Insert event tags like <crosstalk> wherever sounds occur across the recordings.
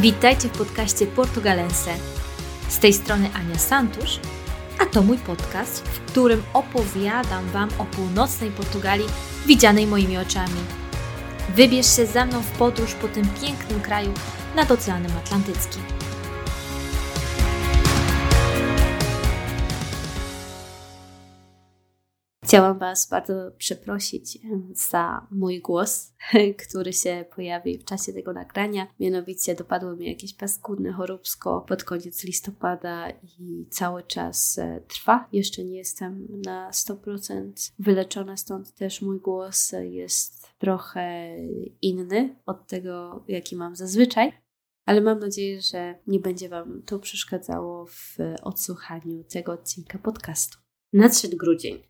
Witajcie w podcaście Portugalense. Z tej strony Ania Santusz, a to mój podcast, w którym opowiadam Wam o północnej Portugalii widzianej moimi oczami. Wybierz się ze mną w podróż po tym pięknym kraju nad Oceanem Atlantyckim. Chciałam Was bardzo przeprosić za mój głos, <laughs> który się pojawi w czasie tego nagrania. Mianowicie dopadło mi jakieś paskudne choróbsko pod koniec listopada i cały czas e, trwa. Jeszcze nie jestem na 100% wyleczona, stąd też mój głos jest trochę inny od tego, jaki mam zazwyczaj. Ale mam nadzieję, że nie będzie Wam to przeszkadzało w odsłuchaniu tego odcinka podcastu. Nadszedł grudzień.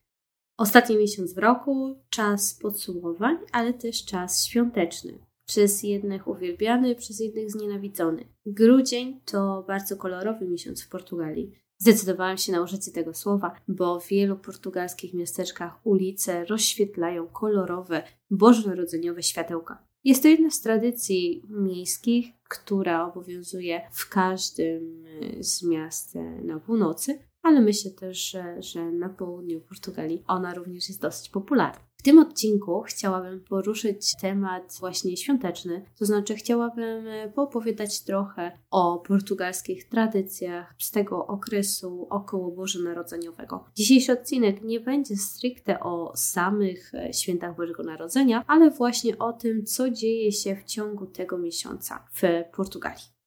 Ostatni miesiąc w roku, czas podsumowań, ale też czas świąteczny. Przez jednych uwielbiany, przez innych znienawidzony. Grudzień to bardzo kolorowy miesiąc w Portugalii. Zdecydowałam się na użycie tego słowa, bo w wielu portugalskich miasteczkach ulice rozświetlają kolorowe, bożonarodzeniowe światełka. Jest to jedna z tradycji miejskich, która obowiązuje w każdym z miast na północy, ale myślę też, że, że na południu Portugalii ona również jest dosyć popularna. W tym odcinku chciałabym poruszyć temat właśnie świąteczny, to znaczy chciałabym poopowiadać trochę o portugalskich tradycjach z tego okresu około Bożonarodzeniowego. Dzisiejszy odcinek nie będzie stricte o samych świętach Bożego Narodzenia, ale właśnie o tym, co dzieje się w ciągu tego miesiąca w Portugalii.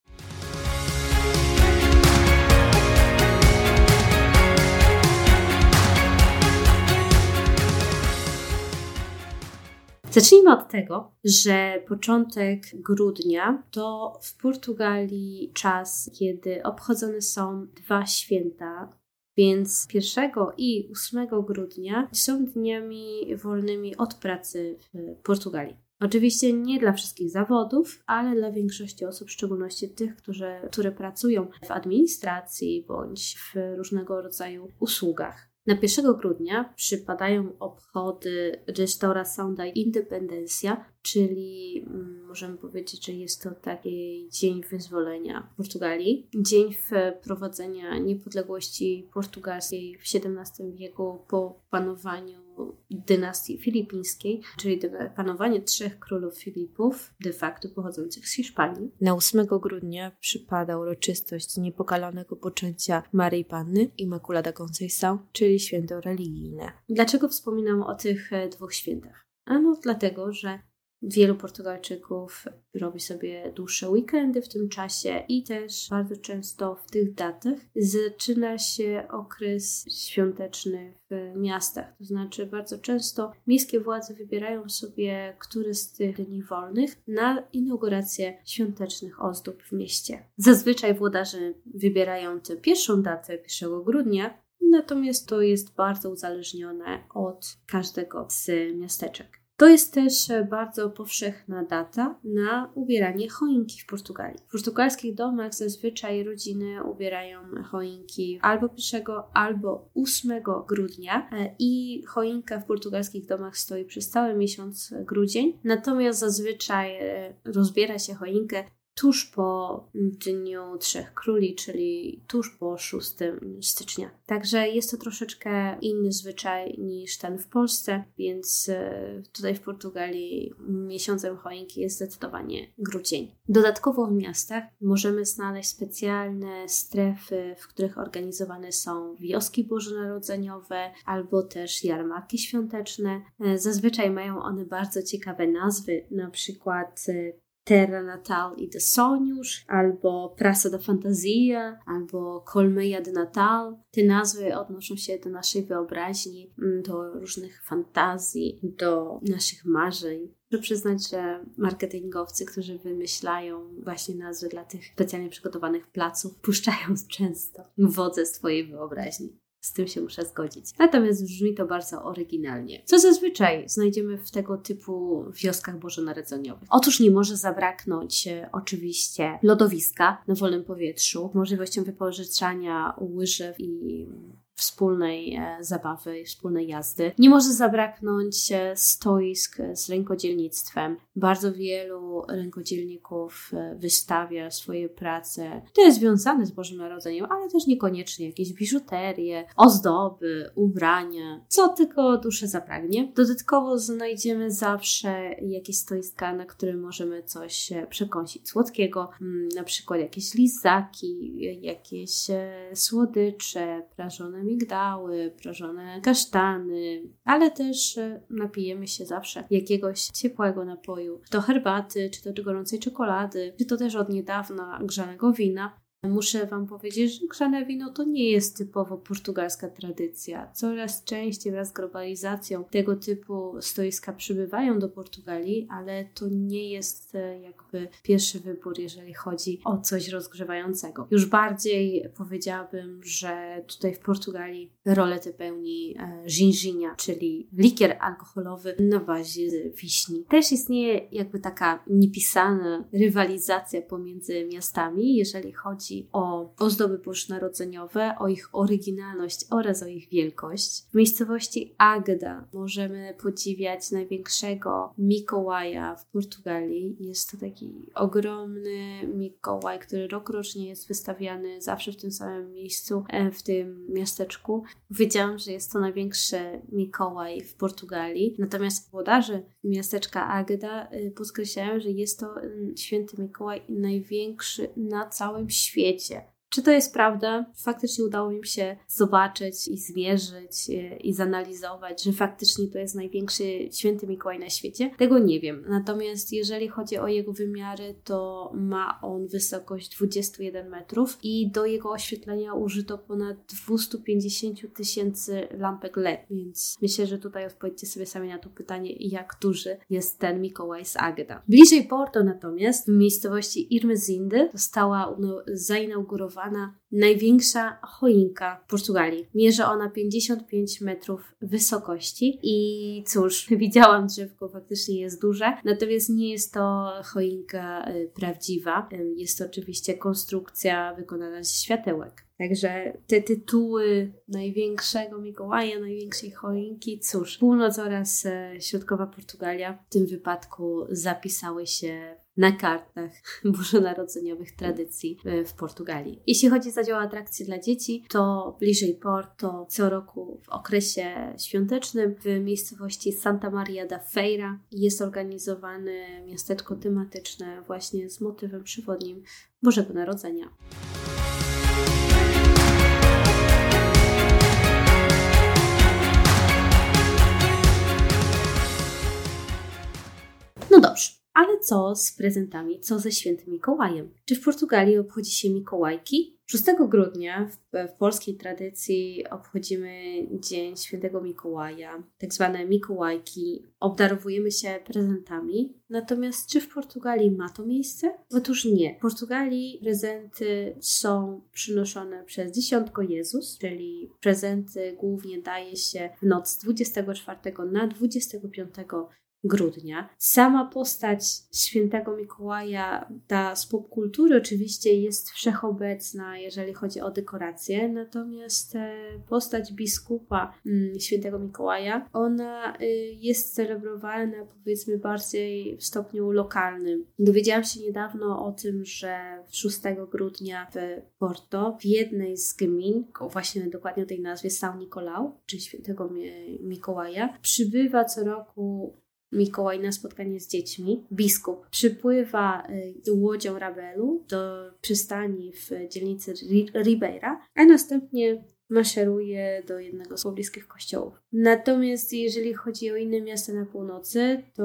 Zacznijmy od tego, że początek grudnia to w Portugalii czas, kiedy obchodzone są dwa święta. Więc 1 i 8 grudnia są dniami wolnymi od pracy w Portugalii. Oczywiście nie dla wszystkich zawodów, ale dla większości osób, w szczególności tych, którzy, które pracują w administracji bądź w różnego rodzaju usługach. Na 1 grudnia przypadają obchody Restauração da Independencia, czyli mm, możemy powiedzieć, że jest to taki dzień wyzwolenia Portugalii, dzień wprowadzenia niepodległości portugalskiej w XVII wieku po panowaniu dynastii filipińskiej, czyli panowanie trzech królów Filipów, de facto pochodzących z Hiszpanii. Na 8 grudnia przypada uroczystość niepokalanego poczęcia Maryi Panny Immaculada Conceição, czyli święto religijne. Dlaczego wspominam o tych e, dwóch świętach? Ano dlatego, że Wielu Portugalczyków robi sobie dłuższe weekendy w tym czasie i też bardzo często w tych datach zaczyna się okres świąteczny w miastach. To znaczy, bardzo często miejskie władze wybierają sobie który z tych dni wolnych na inaugurację świątecznych ozdób w mieście. Zazwyczaj włodarze wybierają tę pierwszą datę, 1 grudnia, natomiast to jest bardzo uzależnione od każdego z miasteczek. To jest też e, bardzo powszechna data na ubieranie choinki w Portugalii. W portugalskich domach zazwyczaj rodziny ubierają choinki albo 1 albo 8 grudnia e, i choinka w portugalskich domach stoi przez cały miesiąc grudzień. Natomiast zazwyczaj e, rozbiera się choinkę tuż po Dniu Trzech Króli, czyli tuż po 6 stycznia. Także jest to troszeczkę inny zwyczaj niż ten w Polsce, więc e, tutaj w Portugalii miesiącem choinki jest zdecydowanie grudzień. Dodatkowo w miastach możemy znaleźć specjalne strefy, w których organizowane są wioski bożonarodzeniowe albo też jarmarki świąteczne. E, zazwyczaj mają one bardzo ciekawe nazwy, na przykład e, Terra Natal i de Sonhos, albo Praça da Fantasia, albo Colmeia de Natal. Te nazwy odnoszą się do naszej wyobraźni, mm, do różnych fantazji, do naszych marzeń. Muszę przyznać, że marketingowcy, którzy wymyślają właśnie nazwy dla tych specjalnie przygotowanych placów, puszczają <laughs> często wodze swojej wyobraźni. Z tym się muszę zgodzić. Natomiast brzmi to bardzo oryginalnie. Co zazwyczaj znajdziemy w tego typu wioskach bożonarodzeniowych? Otóż nie może zabraknąć e, oczywiście lodowiska na wolnym powietrzu, możliwością wypożyczania łyżew i wspólnej e, zabawy, wspólnej jazdy. Nie może zabraknąć e, stoisk z rękodzielnictwem. Bardzo wielu rękodzielników e, wystawia swoje prace, które związane z Bożym Narodzeniem, ale też niekoniecznie jakieś biżuterie, ozdoby, ubrania, co tylko duszę zapragnie. Dodatkowo znajdziemy zawsze jakieś stoiska, na którym możemy coś przekąsić słodkiego, mm, na przykład jakieś lizaki, jakieś słodycze, prażone migdały, prażone kasztany, ale też e, napijemy się zawsze jakiegoś ciepłego napoju, czy to herbaty, czy to gorącej czekolady, czy to też od niedawna grzanego wina. Muszę Wam powiedzieć, że grzane wino to nie jest typowo portugalska tradycja. Coraz częściej wraz z globalizacją tego typu stoiska przybywają do Portugalii, ale to nie jest e, jakby pierwszy wybór, jeżeli chodzi o coś rozgrzewającego. Już bardziej powiedziałabym, że tutaj w Portugalii rolę tę pełni e, ginginia, czyli likier alkoholowy na bazie wiśni. Też istnieje jakby taka niepisana rywalizacja pomiędzy miastami, jeżeli chodzi o ozdoby bożonarodzeniowe, o ich oryginalność oraz o ich wielkość. W miejscowości Agda możemy podziwiać największego Mikołaja w Portugalii. Jest to taki ogromny Mikołaj, który rokrocznie jest wystawiany zawsze w tym samym miejscu, e, w tym miasteczku. Wiedziałam, że jest to największy Mikołaj w Portugalii, natomiast włodarze miasteczka Agda e, podkreślają, że jest to mm, święty Mikołaj największy na całym świecie świecie. Czy to jest prawda? Faktycznie udało mi się zobaczyć i zmierzyć e, i zanalizować, że faktycznie to jest największy święty Mikołaj na świecie? Tego nie wiem. Natomiast jeżeli chodzi o jego wymiary, to ma on wysokość 21 metrów i do jego oświetlenia użyto ponad 250 tysięcy lampek LED, więc myślę, że tutaj odpowiedzcie sobie sami na to pytanie, jak duży jest ten Mikołaj z Agda. Bliżej Porto natomiast, w miejscowości Irmezindy, została zainaugurowana największa choinka w Portugalii. Mierzy ona 55 metrów wysokości i cóż, <laughs> widziałam drzewko, faktycznie jest duże, natomiast nie jest to choinka y, prawdziwa. Y, jest to oczywiście konstrukcja wykonana z światełek. Także te tytuły największego Mikołaja, największej choinki, cóż, północ oraz e, środkowa Portugalia w tym wypadku zapisały się na kartach <laughs> bożonarodzeniowych tradycji e, w Portugalii. Jeśli chodzi zaś o atrakcje dla dzieci, to bliżej Porto co roku w okresie świątecznym w miejscowości Santa Maria da Feira jest organizowane miasteczko tematyczne właśnie z motywem przewodnim Bożego Narodzenia. Co z prezentami, co ze świętym Mikołajem? Czy w Portugalii obchodzi się Mikołajki? 6 grudnia w, w, polskiej tradycji obchodzimy Dzień Świętego Mikołaja, tak zwane Mikołajki. Obdarowujemy się prezentami. Natomiast czy w Portugalii ma to miejsce? Otóż nie. W Portugalii prezenty są przynoszone przez dziesiątko Jezus, czyli prezenty głównie daje się w noc 24 na 25 grudnia. Sama postać świętego Mikołaja, ta z popkultury oczywiście jest wszechobecna, jeżeli chodzi o dekoracje, natomiast e, postać biskupa mm, świętego Mikołaja, ona y, jest celebrowana powiedzmy bardziej w stopniu lokalnym. Dowiedziałam się niedawno o tym, że 6 grudnia w Porto, w jednej z gmin, właśnie dokładnie o tej nazwie São Nicolau, czyli świętego Mikołaja, przybywa co roku Mikołaj na spotkanie z dziećmi. Biskup przypływa y, łodzią Rabelu do przystani w dzielnicy Ribeira, a następnie maszeruje do jednego z pobliskich kościołów. Natomiast jeżeli chodzi o inne miasta na północy, to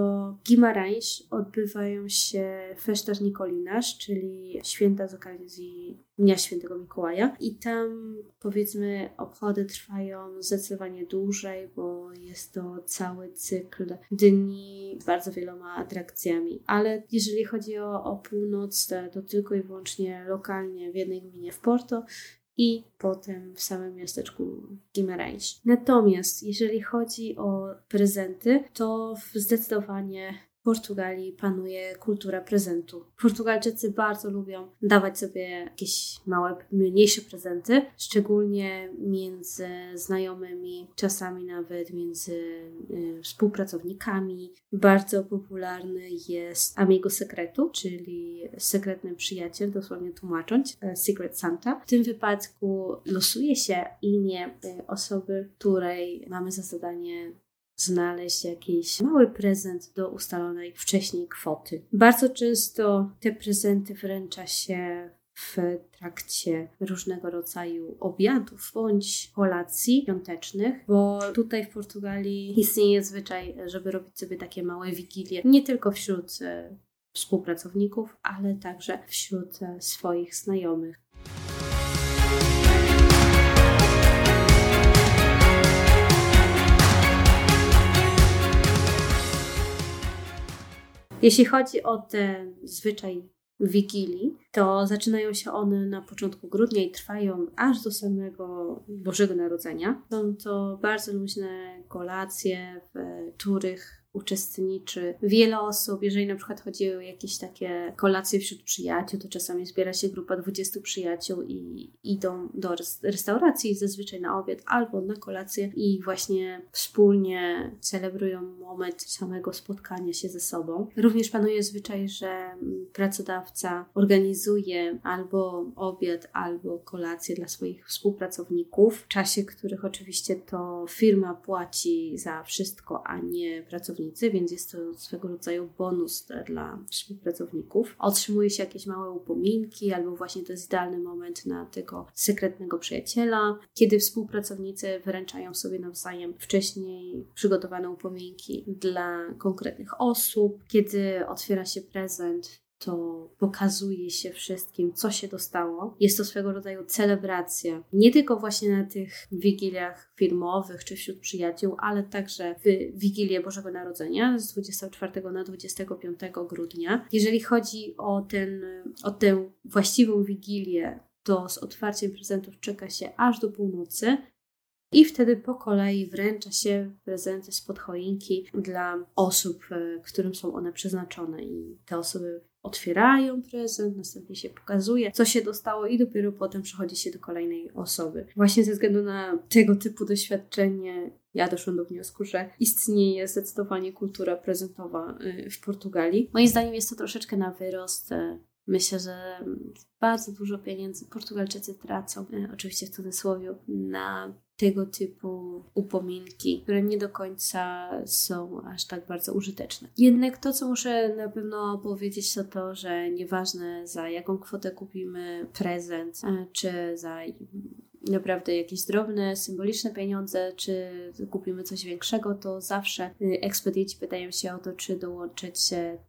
Guimarães odbywają się Festas Nicolinas, czyli święta z okazji Dnia Świętego Mikołaja i tam powiedzmy obchody trwają zdecydowanie dłużej, bo jest to cały cykl dni z bardzo wieloma atrakcjami. Ale jeżeli chodzi o, o północ, to tylko i wyłącznie lokalnie w jednej gminie w Porto i potem w samym miasteczku Guimarães. Natomiast jeżeli chodzi o prezenty, to zdecydowanie Portugalii panuje kultura prezentu. Portugalczycy bardzo lubią dawać sobie jakieś małe, mniejsze prezenty, szczególnie między znajomymi, czasami nawet między y, współpracownikami. Bardzo popularny jest Amigo Secretu, czyli sekretny przyjaciel, dosłownie tłumacząc, e, Secret Santa. W tym wypadku losuje się imię y, osoby, której mamy za zadanie znaleźć jakiś mały prezent do ustalonej wcześniej kwoty. Bardzo często te prezenty wręcza się w trakcie różnego rodzaju obiadów bądź kolacji świątecznych, bo tutaj w Portugalii istnieje zwyczaj, żeby robić sobie takie małe wigilie, nie tylko wśród e, współpracowników, ale także wśród e, swoich znajomych. Jeśli chodzi o ten zwyczaj Wigilii, to zaczynają się one na początku grudnia i trwają aż do samego Bożego Narodzenia. Są to bardzo luźne kolacje, w których uczestniczy wiele osób. Jeżeli na przykład chodzi o jakieś takie kolacje wśród przyjaciół, to czasami zbiera się grupa 20 przyjaciół i idą do restauracji zazwyczaj na obiad albo na kolację i właśnie wspólnie celebrują moment samego spotkania się ze sobą. Również panuje zwyczaj, że pracodawca organizuje albo obiad, albo kolację dla swoich współpracowników, w czasie których oczywiście to firma płaci za wszystko, a nie pracownicy więc jest to swego rodzaju bonus dla współpracowników. Otrzymuje się jakieś małe upominki, albo właśnie to jest idealny moment na tego sekretnego przyjaciela, kiedy współpracownicy wyręczają sobie nawzajem wcześniej przygotowane upominki dla konkretnych osób, kiedy otwiera się prezent to pokazuje się wszystkim, co się dostało. Jest to swego rodzaju celebracja, nie tylko właśnie na tych wigiliach firmowych czy wśród przyjaciół, ale także w Wigilię Bożego Narodzenia z 24 na 25 grudnia. Jeżeli chodzi o, ten, o tę właściwą Wigilię, to z otwarciem prezentów czeka się aż do północy. I wtedy po kolei wręcza się prezenty spod choinki dla osób, e, którym są one przeznaczone. I te osoby otwierają prezent, następnie się pokazuje, co się dostało, i dopiero potem przechodzi się do kolejnej osoby. Właśnie ze względu na tego typu doświadczenie, ja doszłam do wniosku, że istnieje zdecydowanie kultura prezentowa y, w Portugalii. Moim zdaniem jest to troszeczkę na wyrost. Y, myślę, że bardzo dużo pieniędzy Portugalczycy tracą, y, oczywiście w cudzysłowie, na tego typu upominki, które nie do końca są aż tak bardzo użyteczne. Jednak to, co muszę na pewno powiedzieć, to to, że nieważne za jaką kwotę kupimy prezent, e, czy za naprawdę jakieś drobne, symboliczne pieniądze, czy kupimy coś większego, to zawsze y, ekspedienci pytają się o to, czy dołączyć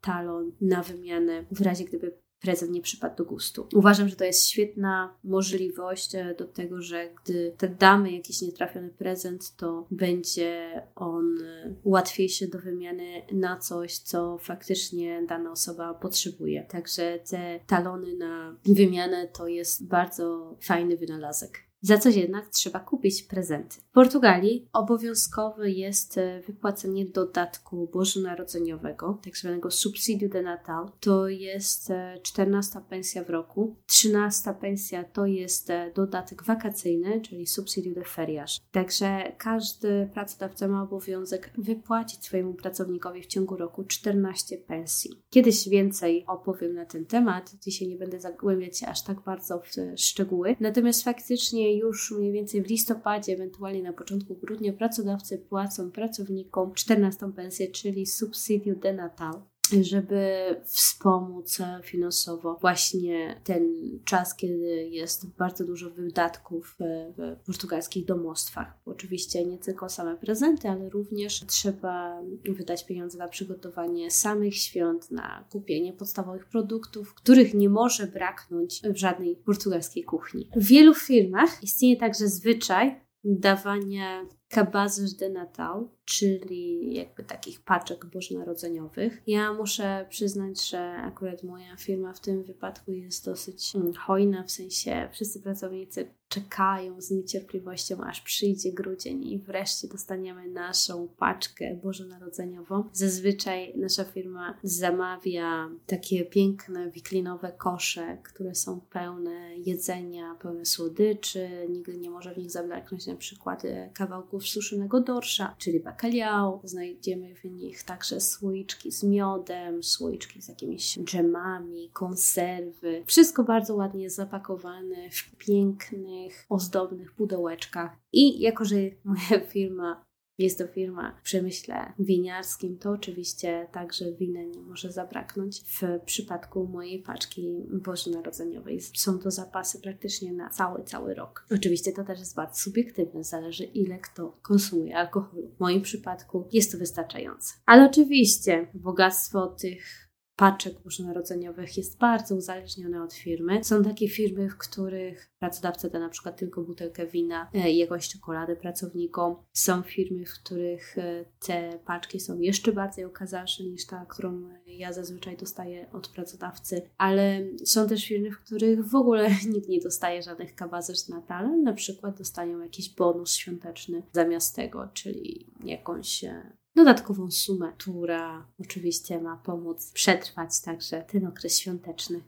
talon na wymianę w razie gdyby prezent nie przypadł do gustu. Uważam, że to jest świetna możliwość e, do tego, że gdy damy jakiś nietrafiony prezent, to będzie on e, łatwiejszy do wymiany na coś, co faktycznie dana osoba potrzebuje. Także te talony na wymianę to jest bardzo fajny wynalazek. Za coś jednak trzeba kupić prezenty. W Portugalii obowiązkowe jest e, wypłacenie dodatku bożonarodzeniowego, tak zwanego subsidiu de Natal. To jest 14 e, pensja w roku. 13 pensja to jest e, dodatek wakacyjny, czyli subsidiu de ferias. Także każdy pracodawca ma obowiązek wypłacić swojemu pracownikowi w ciągu roku 14 pensji. Kiedyś więcej opowiem na ten temat. Dzisiaj nie będę zagłębiać się aż tak bardzo w szczegóły. Natomiast faktycznie już mniej więcej w listopadzie, ewentualnie na początku grudnia, pracodawcy płacą pracownikom 14 pensję, czyli subsidiu de natal żeby wspomóc finansowo właśnie ten czas, kiedy jest bardzo dużo wydatków w portugalskich domostwach. Oczywiście nie tylko same prezenty, ale również trzeba wydać pieniądze na przygotowanie samych świąt, na kupienie podstawowych produktów, których nie może braknąć w żadnej portugalskiej kuchni. W wielu firmach istnieje także zwyczaj dawania cabazes de Natal, czyli jakby takich paczek bożonarodzeniowych. Ja muszę przyznać, że akurat moja firma w tym wypadku jest dosyć mm, hojna, w sensie wszyscy pracownicy czekają z niecierpliwością, aż przyjdzie grudzień i wreszcie dostaniemy naszą paczkę bożonarodzeniową. Zazwyczaj nasza firma zamawia takie piękne, wiklinowe kosze, które są pełne jedzenia, pełne słodyczy, nigdy nie może w nich zabraknąć na przykład kawałków suszonego dorsza, czyli bacalhau. Znajdziemy w nich także słoiczki z miodem, słoiczki z jakimiś dżemami, konserwy. Wszystko bardzo ładnie zapakowane w ozdobnych pudełeczkach. I jako, że moja firma jest to firma w przemyśle winiarskim, to oczywiście także wina nie może zabraknąć. W przypadku mojej paczki bożonarodzeniowej są to zapasy praktycznie na cały, cały rok. Oczywiście to też jest bardzo subiektywne, zależy ile kto konsumuje alkoholu. W moim przypadku jest to wystarczające. Ale oczywiście bogactwo tych paczek bożonarodzeniowych jest bardzo uzależnione od firmy. Są takie firmy, w których pracodawca da na przykład tylko butelkę wina e, i jakąś czekoladę pracownikom. Są firmy, w których e, te paczki są jeszcze bardziej okazalsze niż ta, którą ja zazwyczaj dostaję od pracodawcy, ale są też firmy, w których w ogóle <laughs> nikt nie dostaje żadnych kabazysz na talent, na przykład dostają jakiś bonus świąteczny zamiast tego, czyli jakąś e, dodatkową sumę, która oczywiście ma pomóc przetrwać także ten okres świąteczny.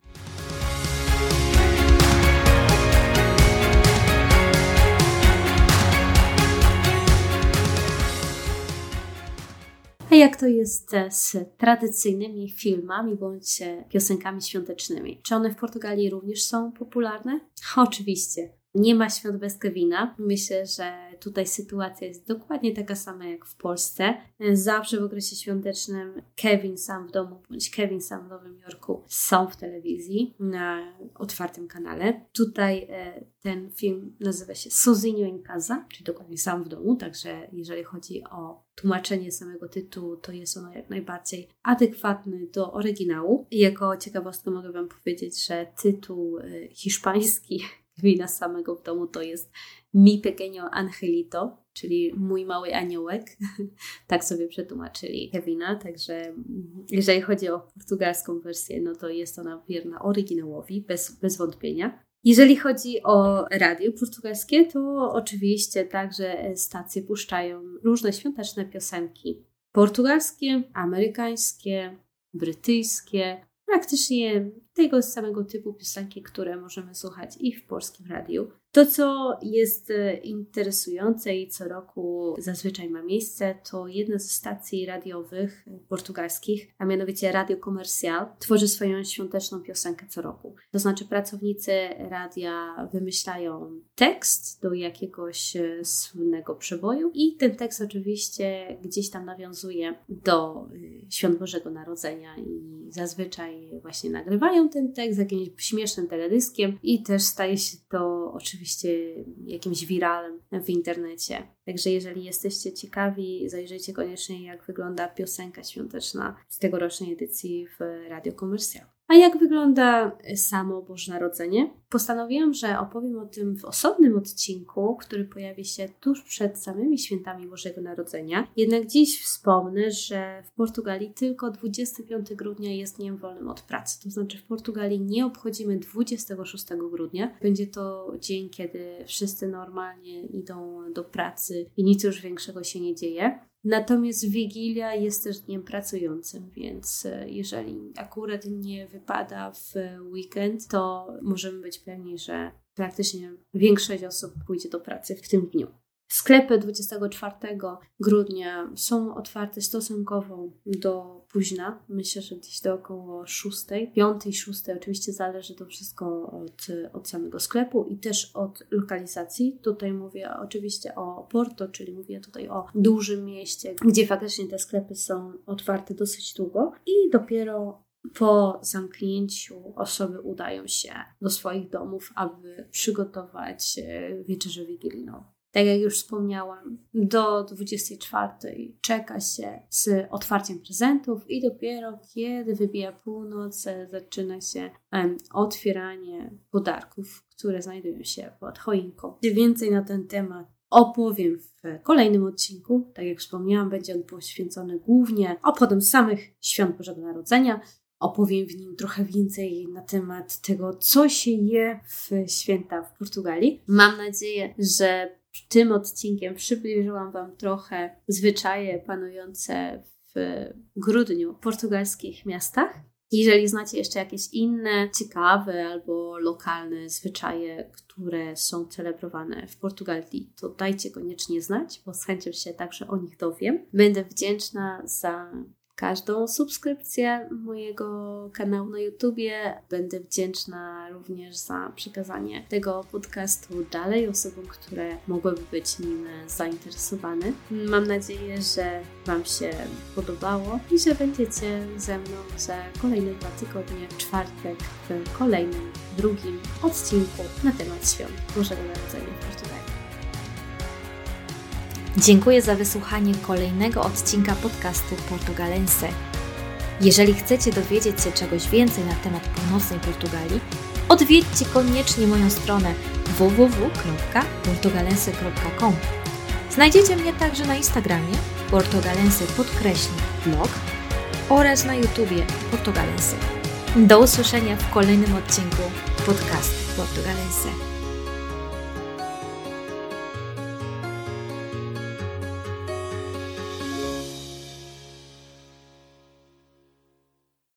A jak to jest z tradycyjnymi filmami bądź piosenkami świątecznymi? Czy one w Portugalii również są popularne? Oczywiście. Nie ma świąt bez Kevina. Myślę, że tutaj sytuacja jest dokładnie taka sama jak w Polsce. Zawsze w okresie świątecznym Kevin sam w domu bądź Kevin sam w Nowym Jorku są w telewizji na otwartym kanale. Tutaj e, ten film nazywa się Sozinho in Casa, czyli dokładnie sam w domu, także jeżeli chodzi o tłumaczenie samego tytułu, to jest ono jak najbardziej adekwatny do oryginału. Jako ciekawostkę mogę Wam powiedzieć, że tytuł e, hiszpański <laughs> wina samego w domu to jest Mi Pequeño Angelito, czyli mój mały aniołek. <laughs> tak sobie przetłumaczyli Kevina, także jeżeli chodzi o portugalską wersję, no to jest ona wierna oryginałowi, bez, bez wątpienia. Jeżeli chodzi o radio portugalskie, to oczywiście także stacje puszczają różne świąteczne piosenki. Portugalskie, amerykańskie, brytyjskie, praktycznie tego samego typu piosenki, które możemy słuchać i w polskim radiu. To, co jest e, interesujące i co roku zazwyczaj ma miejsce, to jedna ze stacji radiowych portugalskich, a mianowicie Radio Comercial, tworzy swoją świąteczną piosenkę co roku. To znaczy, pracownicy radia wymyślają tekst do jakiegoś e, słynnego przeboju, i ten tekst oczywiście gdzieś tam nawiązuje do e, świąt Bożego Narodzenia, i zazwyczaj właśnie nagrywają ten tekst z jakimś śmiesznym teledyskiem, i też staje się to oczywiście jakimś wiralem w internecie. Także jeżeli jesteście ciekawi, zajrzyjcie koniecznie jak wygląda piosenka świąteczna z tegorocznej edycji w Radio. A jak wygląda samo Boże Narodzenie? Postanowiłam, że opowiem o tym w osobnym odcinku, który pojawi się tuż przed samymi świętami Bożego Narodzenia. Jednak dziś wspomnę, że w Portugalii tylko 25 grudnia jest dniem wolnym od pracy. To znaczy w Portugalii nie obchodzimy 26 grudnia. Będzie to dzień, kiedy wszyscy normalnie idą do pracy i nic już większego się nie dzieje. Natomiast Wigilia jest też dniem pracującym, więc e, jeżeli akurat nie wypada w weekend, to możemy być pewni, że praktycznie większość osób pójdzie do pracy w tym dniu. Sklepy 24 grudnia są otwarte stosunkowo do późna. Myślę, że gdzieś do około 6, 5, 6. Oczywiście zależy to wszystko od, od samego sklepu i też od lokalizacji. Tutaj mówię oczywiście o Porto, czyli mówię tutaj o dużym mieście, gdzie faktycznie te sklepy są otwarte dosyć długo i dopiero po zamknięciu osoby udają się do swoich domów, aby przygotować e, wieczerzę wigilijną. Tak jak już wspomniałam, do 24 czeka się z otwarciem prezentów i dopiero kiedy wybija północ, zaczyna się otwieranie podarków, które znajdują się pod choinką. Więcej na ten temat opowiem w kolejnym odcinku. Tak jak wspomniałam, będzie on poświęcony głównie obchodom samych świąt Bożego Narodzenia. Opowiem w nim trochę więcej na temat tego, co się je w święta w Portugalii. Mam nadzieję, że tym odcinkiem przybliżyłam Wam trochę zwyczaje panujące w grudniu w portugalskich miastach. Jeżeli znacie jeszcze jakieś inne ciekawe albo lokalne zwyczaje, które są celebrowane w Portugalii, to dajcie koniecznie znać, bo z chęcią się także o nich dowiem. Będę wdzięczna za każdą subskrypcję mojego kanału na YouTubie. Będę wdzięczna również za przekazanie tego podcastu dalej osobom, które mogłyby być nim zainteresowane. Mam nadzieję, że Wam się podobało i że będziecie ze mną za kolejne dwa tygodnie, w czwartek, w kolejnym, drugim odcinku na temat świąt Bożego Narodzenia w Portugalii. Dziękuję za wysłuchanie kolejnego odcinka podcastu Portugalense. Jeżeli chcecie dowiedzieć się czegoś więcej na temat północnej Portugalii, odwiedźcie koniecznie moją stronę www.portugalense.com. Znajdziecie mnie także na Instagramie portugalense blog oraz na YouTubie Portugalense. Do usłyszenia w kolejnym odcinku podcastu Portugalense.